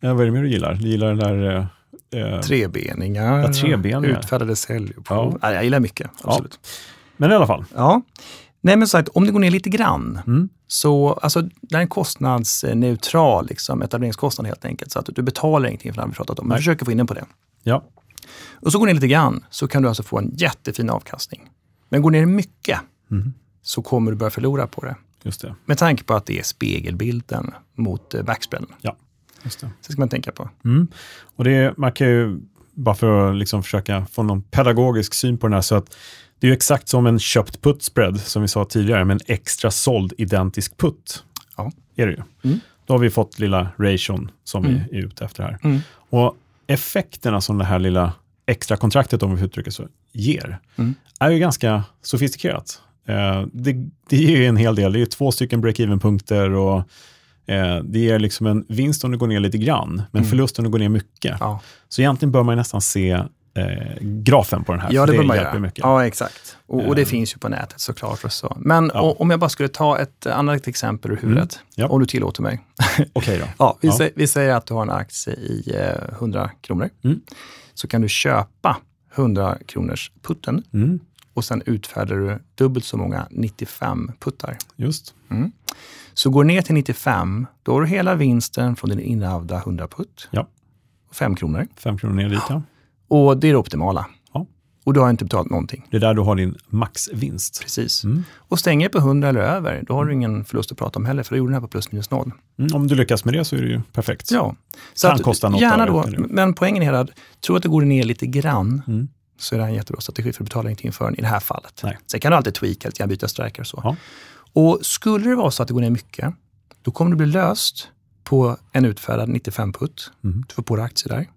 eh, vad är det mer du gillar? Du gillar den där eh, Trebeningar, ja, trebeningar. utfärdade säljoptioner. Ja. jag gillar mycket, absolut. Ja. Men i alla fall. Ja. Nej, men sagt, om det går ner lite grann, mm. så alltså, det är en kostnadsneutral liksom, etableringskostnad helt enkelt. Så att du betalar ingenting för det vi pratat om. Men försöker få in på det. Ja. Och så går det ner lite grann, så kan du alltså få en jättefin avkastning. Men går ner mycket mm. så kommer du börja förlora på det. Just det. Med tanke på att det är spegelbilden mot eh, backspellen. Ja, just det. Så ska man tänka på. Mm. Och det, man kan ju, bara för att liksom försöka få någon pedagogisk syn på den här, så att det är exakt som en köpt put spread, som vi sa tidigare, med en extra såld identisk put. Ja. Är det ju. Mm. Då har vi fått lilla ration som mm. vi är ute efter här. Mm. Och effekterna som det här lilla extra kontraktet, om vi uttrycker så, ger, mm. är ju ganska sofistikerat. Eh, det, det ger ju en hel del. Det är två stycken break-even-punkter och eh, det ger liksom en vinst om det går ner lite grann, men mm. förlust om det går ner mycket. Ja. Så egentligen bör man nästan se eh, grafen på den här. Ja, det, det bör man göra. Mycket. Ja, exakt. Och, och, det finns ju på nätet såklart. Och så. Men ja. om jag bara skulle ta ett annat exempel ur huvudet, mm. ja. om du tillåter mig. Okej okay då. ja, vi, ja. Säger, vi, Säger, att du har en aktie i eh, 100 kronor. Mm så kan du köpa 100 kronors putten mm. och sen utfärdar du dubbelt så många 95 puttar. Just. Så går ner till 95, då har du hela vinsten från din innehavda 100 putt. Ja. 5 kronor. 5 kronor ner dit, ja. Och det är det optimala. Och du har inte betalat någonting. Det är där du har din maxvinst. Precis. Mm. Och stänger på 100 eller över, då har du ingen förlust att prata om heller, för då gjorde den här på plus minus noll. Mm, om du lyckas med det så är det ju perfekt. Ja. Så kan att, kosta något gärna då, men poängen är att tro att det går ner lite grann, mm. så är det en jättebra strategi för att betala ingenting för den i det här fallet. Nej. Sen kan du alltid tweaka lite grann, byta strikar och så. Ja. Och skulle det vara så att det går ner mycket, då kommer det bli löst på en utfärdad 95 putt. Mm. Du får på dig aktier där.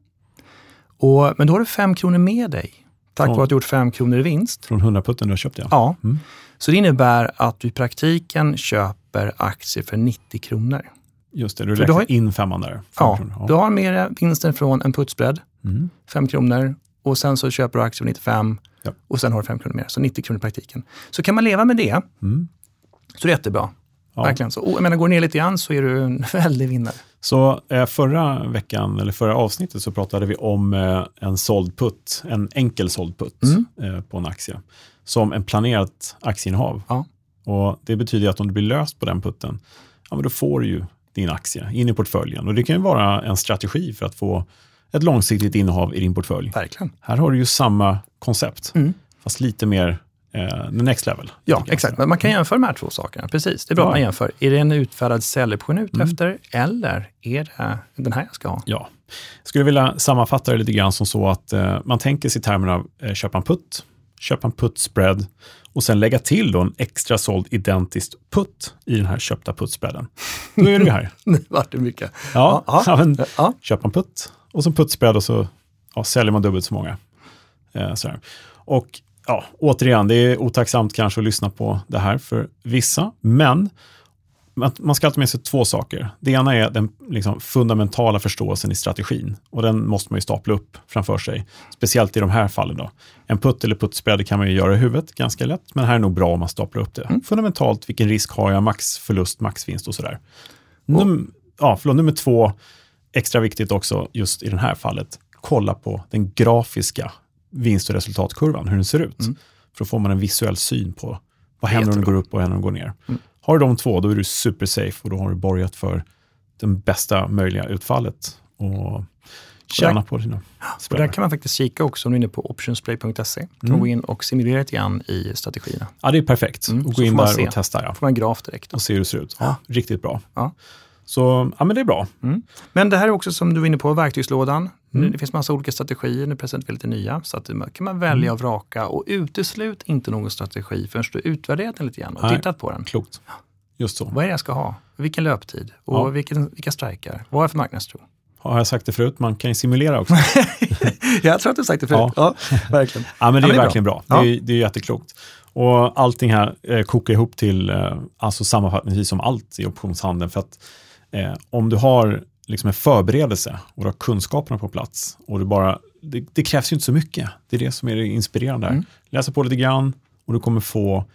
Och, men då har du fem kronor med dig Tack vare att du gjort 5 kronor i vinst. Från 100 putten du har köpt ja. Ja. Mm. Så det innebär att du i praktiken köper aktier för 90 kronor. Just det, du räknar har, in femman där. Ja, ja, du har med vinsten från en putsbredd, mm. 5 kronor. Och sen så köper du aktier för 95 Ja. och sen har du 5 kronor mer, så 90 kronor i praktiken. Så kan man leva med det, Mm. Så det är jättebra. Ja. Verkligen. Så, jag menar, går ner lite grann så är du en väldig vinnare. Så eh, förra veckan, eller förra avsnittet, så pratade vi om eh, en såld putt, en enkel såld putt Mm. eh, på en aktie, som en planerat aktieinnehav. Ja. Och Det betyder att om du blir löst på den putten, ja, men då får du ju din aktie in i portföljen. Och Det kan ju vara en strategi för att få ett långsiktigt innehav i din portfölj. Verkligen. Här har du ju samma koncept, Mm. fast lite mer eh, next level. Ja, exakt. Men man kan jämföra de här två sakerna. Precis, det är bra Ja. att man jämför. Är det en utfärdad säljoption ute Mm. efter eller är det den här jag ska ha? Ja. Jag skulle vilja sammanfatta det lite grann som så att eh, man tänker sig i av eh, köpa en putt, köpa en putt-spread och sen lägga till då en extra såld identiskt putt i den här köpta putt-spreaden. Då är du här. Nu vart det mycket. Ja, Ja, ja. men, Ja, köpa en putt och så putt-spread och så ja, säljer man dubbelt så många. Eh. Och ja, återigen, det är otacksamt kanske att lyssna på det här för vissa, men man- ska alltid med sig två saker. Det ena är den liksom, fundamentala förståelsen i strategin och den måste man ju stapla upp framför sig. Speciellt i de här fallen. Då. En putt eller puttspread kan man ju göra i huvudet ganska lätt, men här är nog bra om man staplar upp det. Fundamentalt, vilken risk har jag, max förlust, max vinst och sådär. Num- ja, förlåt, nummer två, extra viktigt också just i det här fallet, kolla på den grafiska vinst och resultatkurvan, hur den ser ut. Mm. För då får man en visuell syn på vad händer om den går upp och vad händer om den går ner. Mm. Har du de två, då är du super safe och då har du borgat för den bästa möjliga utfallet och tjäna på dina och där kan man faktiskt kika också om du är inne på optionsplay.se. kan Mm. gå in och simulera lite grann i strategierna. Ja, det är perfekt. Mm, och gå in där se. och testa ja. får man en graf direkt. och se hur det ser ut. Ja, riktigt bra. Ja. Så ja, men det är bra. Men det här är också som du var inne på, verktygslådan. Mm. Det finns massa olika strategier, nu presenterar vi lite nya. Så att det kan man välja Mm. och vraka och uteslut inte någon strategi förrän du utvärderat den lite grann och Nej. tittat på den. Klokt. Just så. Vad är det jag ska ha? Vilken löptid? Och Ja. vilken, vilka strikar? Vad är jag för marknadstro? Har jag sagt det förut? Man kan ju simulera också. jag tror att du sagt det förut. Ja, verkligen. Ja, men det Ja, är men det är verkligen bra. Ja. Det, är, det är jätteklokt. Och allting här eh, kokar ihop till, eh, alltså sammanfattningsvis som allt i optionshandeln. För att eh, om du har liksom en förberedelse och du har kunskaperna på plats och du bara, det, det krävs ju inte så mycket. Det är det som är det inspirerande. här. Mm. Läsa på lite grann och du kommer få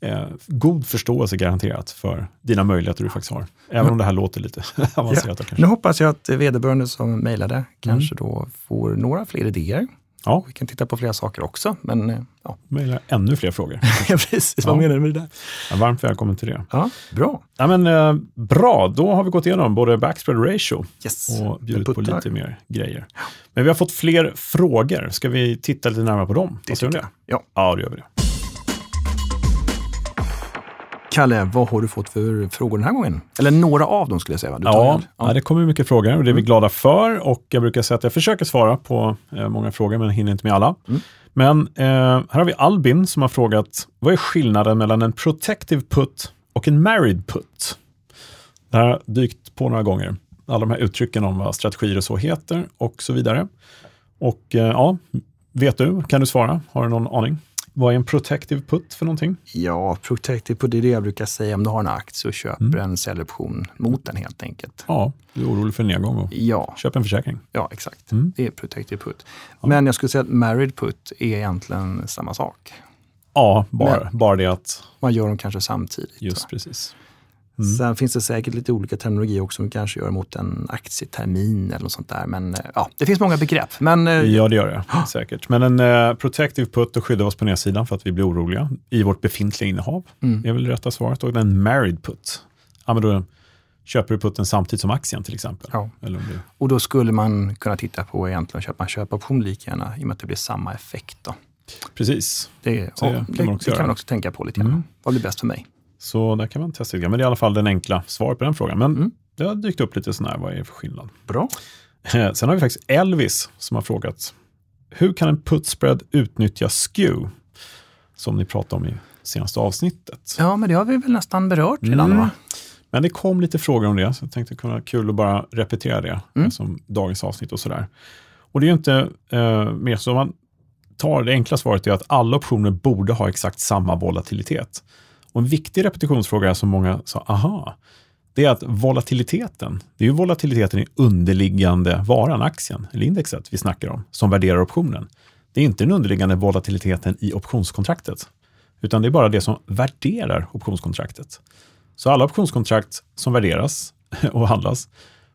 eh, god förståelse garanterat för dina möjligheter du faktiskt har. Även om det här låter lite avancerat. Kanske. Nu hoppas jag att vederbörande som mejlade kanske Mm. då får några fler idéer. Ja, Vi kan titta på flera saker också, men eh, ja, mejla ännu fler frågor. precis. Ja. Vad menar du med det där? Ja, varmt välkommen till det. Ja, bra. Ja, men, eh, bra, då har vi gått igenom både backspread ratio Yes. och bjudit på lite mer grejer. Men vi har fått fler frågor. Ska vi titta lite närmare på dem? Det tycker jag. Ja. Ja, då gör vi det. Kalle, vad har du fått för frågor den här gången? Eller några av dem skulle jag säga. Ja, ja. det kommer mycket frågor och det är vi glada för. Och jag brukar säga att jag försöker svara på eh, många frågor, men hinner inte med alla. Mm. Men eh, här har vi Albin som har frågat, vad är skillnaden mellan en protective put och en married put? Det här har dykt på några gånger. Alla de här uttrycken om vad strategier och så heter och så vidare. Och eh, ja, vet du? Kan du svara? Har du någon aning? Vad är en protective put för någonting? Ja, protective put, det är det jag brukar säga om du har en aktie och köper Mm. en säljoption mot den helt enkelt. Ja, du är orolig för nedgång och Ja, köp en försäkring. ja exakt. Mm. Det är protective put. Men jag skulle säga att married put är egentligen samma sak. Ja, bara, bara det att Man gör dem kanske samtidigt. Just va? precis. Sen finns det säkert lite olika terminologi också som kanske gör mot en aktietermin eller något sånt där. Men eh, ja, det finns många begrepp. Men eh, Ja, det gör det säkert. Men en eh, protective put och skydda oss på nedsidan för att vi blir oroliga i vårt befintliga innehav. Mm. Det är väl det rätta svaret. Och en married put. Ja, men då köper du putten samtidigt som aktien till exempel. Ja. Eller om du, Och då skulle man kunna titta på egentligen att köpa en köpoption lika gärna i och med att det blir samma effekt. Då. precis. Det, ja, kan det, man också det kan göra. man också tänka på lite grann. Mm. Vad blir bäst för mig? Så där kan man testa lite. Men det är i alla fall den enkla svaret på den frågan. Men Mm. det har dykt upp lite sådana här, vad är det för skillnad? Bra. Sen har vi faktiskt Elvis som har frågat, hur kan en put spread utnyttja skew? Som ni pratade om i senaste avsnittet. Ja, men det har vi väl nästan berört redan Mm. va? Men det kom lite frågor om det, så jag tänkte det kunde vara kul att bara repetera det Mm. som dagens avsnitt och sådär. Och det är ju inte eh, mer så, man tar det enkla svaret är att alla optioner borde ha exakt samma volatilitet. Och en viktig repetitionsfråga som många sa, aha, det är att volatiliteten, det är ju volatiliteten i underliggande varan, aktien, eller indexet vi snackar om, som värderar optionen. Det det är inte den underliggande volatiliteten i optionskontraktet, utan det är bara det som värderar optionskontraktet. Så alla optionskontrakt som värderas och handlas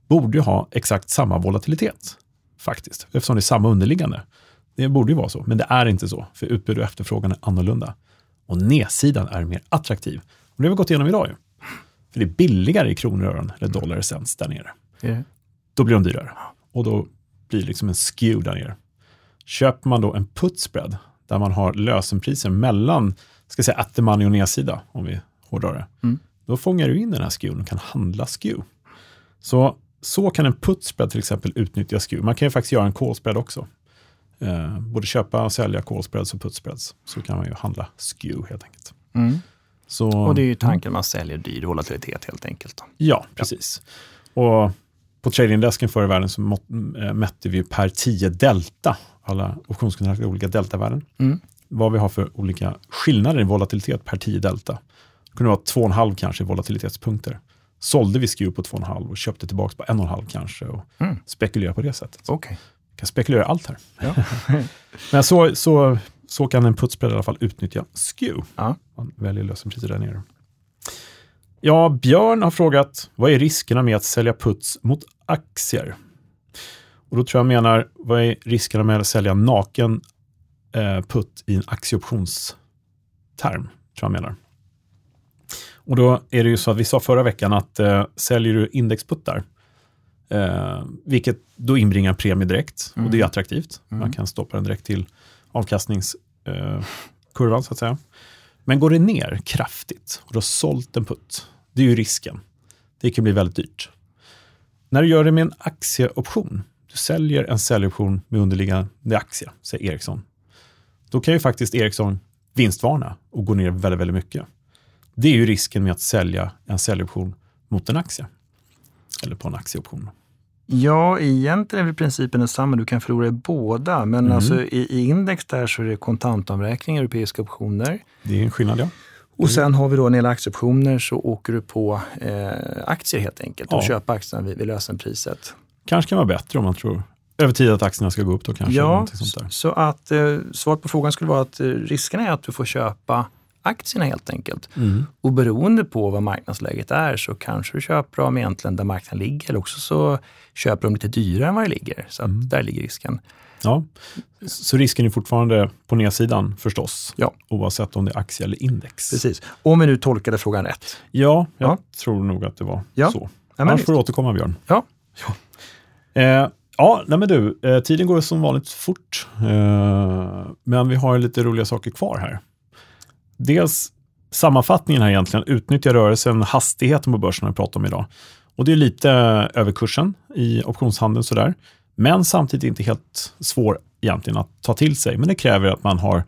borde ju ha exakt samma volatilitet, faktiskt, eftersom det är samma underliggande. Det borde ju vara så, men det är inte så, för utbud och efterfrågan är annorlunda. Och nedsidan är mer attraktiv. Och det har vi gått igenom idag ju. För det är billigare i kronor och ören eller dollar och cents där nere. Yeah. Då blir de dyrare. Och då blir det liksom en skew där nere. Köper man då en put spread, där man har lösenpriser mellan, ska säga, at the money och nedsida, om vi hårdrar det, Mm. då fångar du in den här skewen och kan handla skew. Så, så kan en put spread till exempel utnyttja skew. Man kan ju faktiskt göra en call spread också. Eh, både köpa och sälja call spreads och put spreads. Så kan man ju handla skew helt enkelt. Mm. Så, Och det är ju tanken man säljer dyr volatilitet helt enkelt. Då. Ja, precis. Och på tradingdesken förr i världen så mått, äh, mätte vi per 10 delta, alla optionskontrakt i olika deltavärden. Mm. Vad vi har för olika skillnader i volatilitet per 10 delta. Det kunde vara 2,5 kanske i volatilitetspunkter. Sålde vi SKU på 2,5 och köpte tillbaka på 1,5 kanske och Mm. spekulerade på det sättet. Okej. Kan spekulera allt här. Ja. Men så, så, så kan en putspread i alla fall utnyttja SKU. Ja. Man väljer lösenpriser där nere. Ja, Björn har frågat, vad är riskerna med att sälja puts mot aktier? Och då tror jag menar, vad är riskerna med att sälja naken eh, putt i en aktieoptionsterm? Tror jag menar. Och då är det ju så att vi sa förra veckan att eh, säljer du indexputtar, eh, vilket då inbringar premie direkt, och det är attraktivt. Man kan stoppa den direkt till avkastningskurvan eh, så att säga. Men går det ner kraftigt och du har sålt en putt, det är ju risken. Det kan bli väldigt dyrt. När du gör det med en aktieoption, du säljer en säljoption med underliggande aktie, säger Ericsson, då kan ju faktiskt Ericsson vinstvarna och gå ner väldigt, väldigt mycket. Det är ju risken med att sälja en säljoption mot en aktie. Eller på en aktieoption. Ja, egentligen är principen densamma. Du kan förlora i båda. Men Mm. alltså, i, i index där så är det kontantomräkning, europeiska optioner. Det är en skillnad, ja. Och sen har vi då när det gäller aktieoptioner så åker du på eh, aktier helt enkelt och Ja. köper aktierna vid, vid lösenpriset. Kanske kan vara bättre om man tror över tid att aktierna ska gå upp då kanske. Ja, så att eh, svaret på frågan skulle vara att eh, risken är att du får köpa aktierna helt enkelt. Mm. Och beroende på vad marknadsläget är så kanske du köper dem egentligen där marknaden ligger eller också så köper de lite dyrare än vad det ligger. Så Mm. där ligger risken. Ja, så risken är fortfarande på nedsidan förstås, Ja. oavsett om det är aktie eller index. Precis. Om vi nu tolkade frågan rätt. Ja, jag Ja. tror nog att det var Ja. så. Ja, Annars visst. får du återkomma Björn. Ja. Eh, ja, nej men du, eh, tiden går som vanligt fort. Eh, men vi har lite roliga saker kvar här. Dels sammanfattningen här egentligen, utnyttja rörelsen, hastigheten på börsen har vi pratat om idag. Och det är lite över kursen i optionshandeln sådär. Men samtidigt inte helt svår egentligen att ta till sig. Men det kräver att man har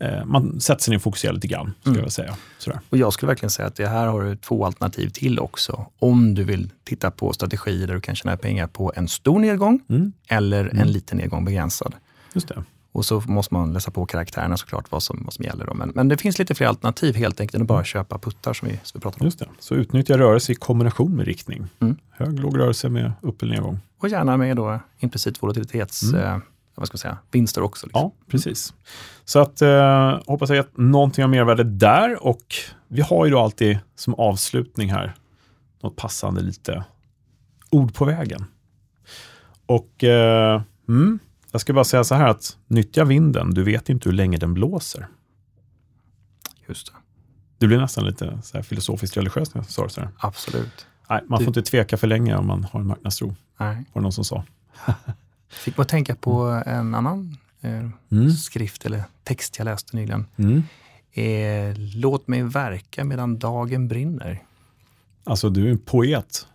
eh, man sätter sig ner och fokuserar lite grann, skulle Mm. jag säga. Sådär. Och jag skulle verkligen säga att det här har du två alternativ till också. Om du vill titta på strategier där du kan tjäna pengar på en stor nedgång Mm, eller en liten nedgång begränsad. just det. Och så måste man läsa på karaktärerna såklart, vad som, vad som gäller. Då. Men, men det finns lite fler alternativ helt enkelt än att bara köpa puttar som vi, som vi pratade om. Just det. Så utnyttja rörelse i kombination med riktning. Mm. Hög, låg rörelse med upp eller nedgång. Och gärna med då implicit volatilitets, eh, vad ska man säga, vinster också. Liksom. Ja, precis. Så att eh, hoppas jag att någonting av mervärde där och vi har ju då alltid som avslutning här något passande lite ord på vägen. Och eh, mm, jag ska bara säga så här att nyttja vinden, du vet inte hur länge den blåser. Just det. Det blir nästan lite så här filosofiskt religiöst när jag sa det så här. Absolut. Nej, man får Du- inte tveka för länge om man har en marknadstro, Nej. var det någon som sa. Fick bara tänka på en annan eh, Mm. skrift eller text jag läste nyligen. Mm. Eh, Låt mig verka medan dagen brinner. Alltså, du är en poet.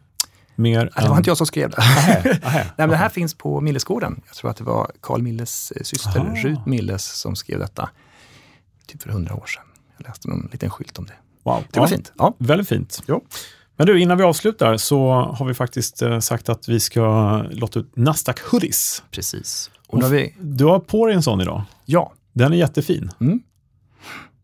Mer Nej, det var inte jag som skrev det. Nähä, nähä. Nej, men det här finns på Millesgården. Jag tror att det var Carl Milles eh, syster, Aha. Rut Milles, som skrev detta. Typ för hundra år sedan. Jag läste någon liten skylt om det. Wow. Det var Ja, fint. Ja. Väldigt fint. Jo. Men du, innan vi avslutar så har vi faktiskt eh, sagt att vi ska låta ut Nasdaq Hoodies. Precis. Och har vi, Du har på dig en sån idag. ja, Den är jättefin. Mm.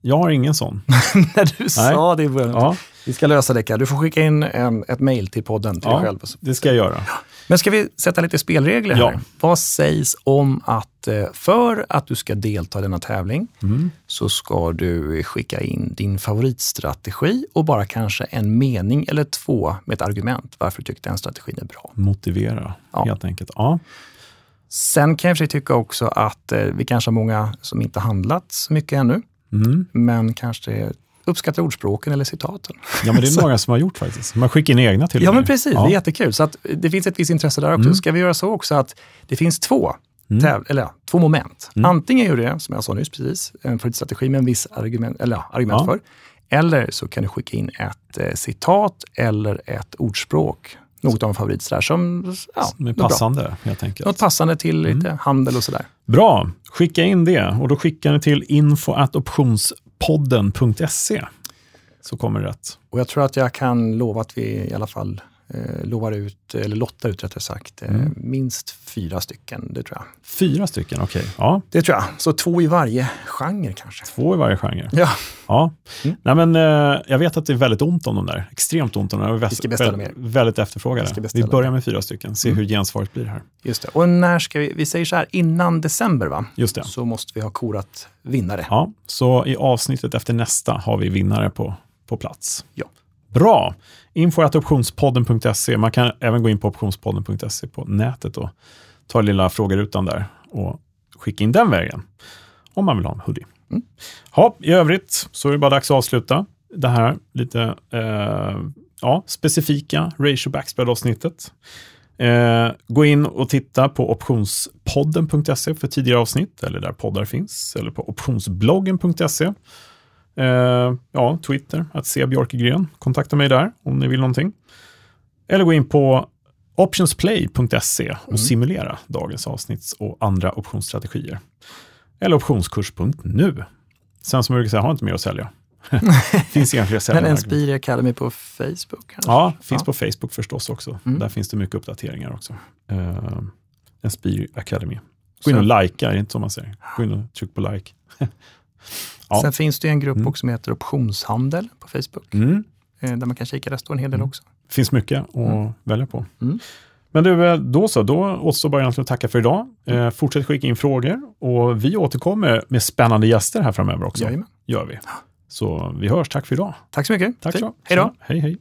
Jag har ingen sån. när du sa det i början. Ja, Vi ska lösa det, Kalle. Du får skicka in en, ett mejl till podden till Ja. dig själv. det ska jag göra. Men ska vi sätta lite spelregler här? Ja. Vad sägs om att eh, för att du ska delta i denna tävling Mm. så ska du skicka in din favoritstrategi och bara kanske en mening eller två med ett argument varför du tyckte den strategin är bra. Motivera, Ja. helt enkelt. Ja. Sen kan jag tycka också att eh, vi kanske har många som inte handlat så mycket ännu, Mm. men kanske uppskattar ordspråken eller citaten. ja, men det är några som har gjort faktiskt. Man skickar in egna till och Ja, med. men precis. Det är jättekul. Så att det finns ett visst intresse där också. Mm. Ska vi göra så också att det finns två, Mm. eller, ja, två moment. Mm. Antingen gör du det, som jag sa nyss, precis, en favoritstrategi med en viss argument, eller, ja, argument Ja. för. Eller så kan du skicka in ett eh, citat eller ett ordspråk. Något av en favorit sådär, som ja, Som är bra. passande, helt enkelt. Något passande till Mm. lite handel och sådär. Bra, skicka in det och då skickar ni till podden.se så kommer det rätt. Och jag tror att jag kan lova att vi i alla fall eh, lovar ut, eller lottar ut rättare sagt, eh, Mm. minst fyra stycken. Det tror jag. Fyra stycken, okej. Ja, Det tror jag. Så två i varje genre kanske. två i varje genre. Ja, Ja. Mm. Nej, men, eh, jag vet att det är väldigt ont om dem där. Extremt ont om dem. Och Vi ska beställa vä- mer. Väldigt efterfrågade. Vi Vi börjar med fyra stycken, se Mm. hur gensvaret blir här. just det. Och när ska vi, vi säger så här, innan december va? Just det. Så måste vi ha korat vinnare. Ja, så i avsnittet efter nästa har vi vinnare på, på plats. Ja. Bra! Info.optionspodden.se. Man kan även gå in på optionspodden.se på nätet och ta lilla frågerutan där och skicka in den vägen om man vill ha en hoodie. Mm. Ja, I övrigt så är det bara dags att avsluta det här lite eh, ja, specifika ratio backspread-avsnittet. Eh, gå in och titta på optionspodden.se för tidigare avsnitt, eller där poddar finns, eller på optionsbloggen.se. Eh, ja, Twitter, att se Björkegren. Kontakta mig där om ni vill någonting. Eller gå in på optionsplay.se och Mm. simulera dagens avsnitt och andra optionsstrategier. Eller optionskurs.nu. Sen som jag brukar säga, har inte mer att sälja. finns fler Men. Inspire Academy på Facebook kanske? Ja, finns Ja. på Facebook förstås också. Mm. Där finns det mycket uppdateringar också. Uh, Inspire Academy. Gå in och likea, är det inte så man säger? Gå in och tryck på like. Ja. Sen finns det en grupp Mm. också som heter Optionshandel på Facebook. Mm. eh, Där man kan kika, där står en hel del Mm. också. finns mycket att Mm. välja på. Mm. Men du, eh, då så, då återstår bara egentligen att tacka för idag. Eh, fortsätt skicka in frågor och vi återkommer med spännande gäster här framöver också. Jajamän. Gör vi. Så vi hörs, tack för idag. Tack så mycket. Tack så. Hej då. Hej hej.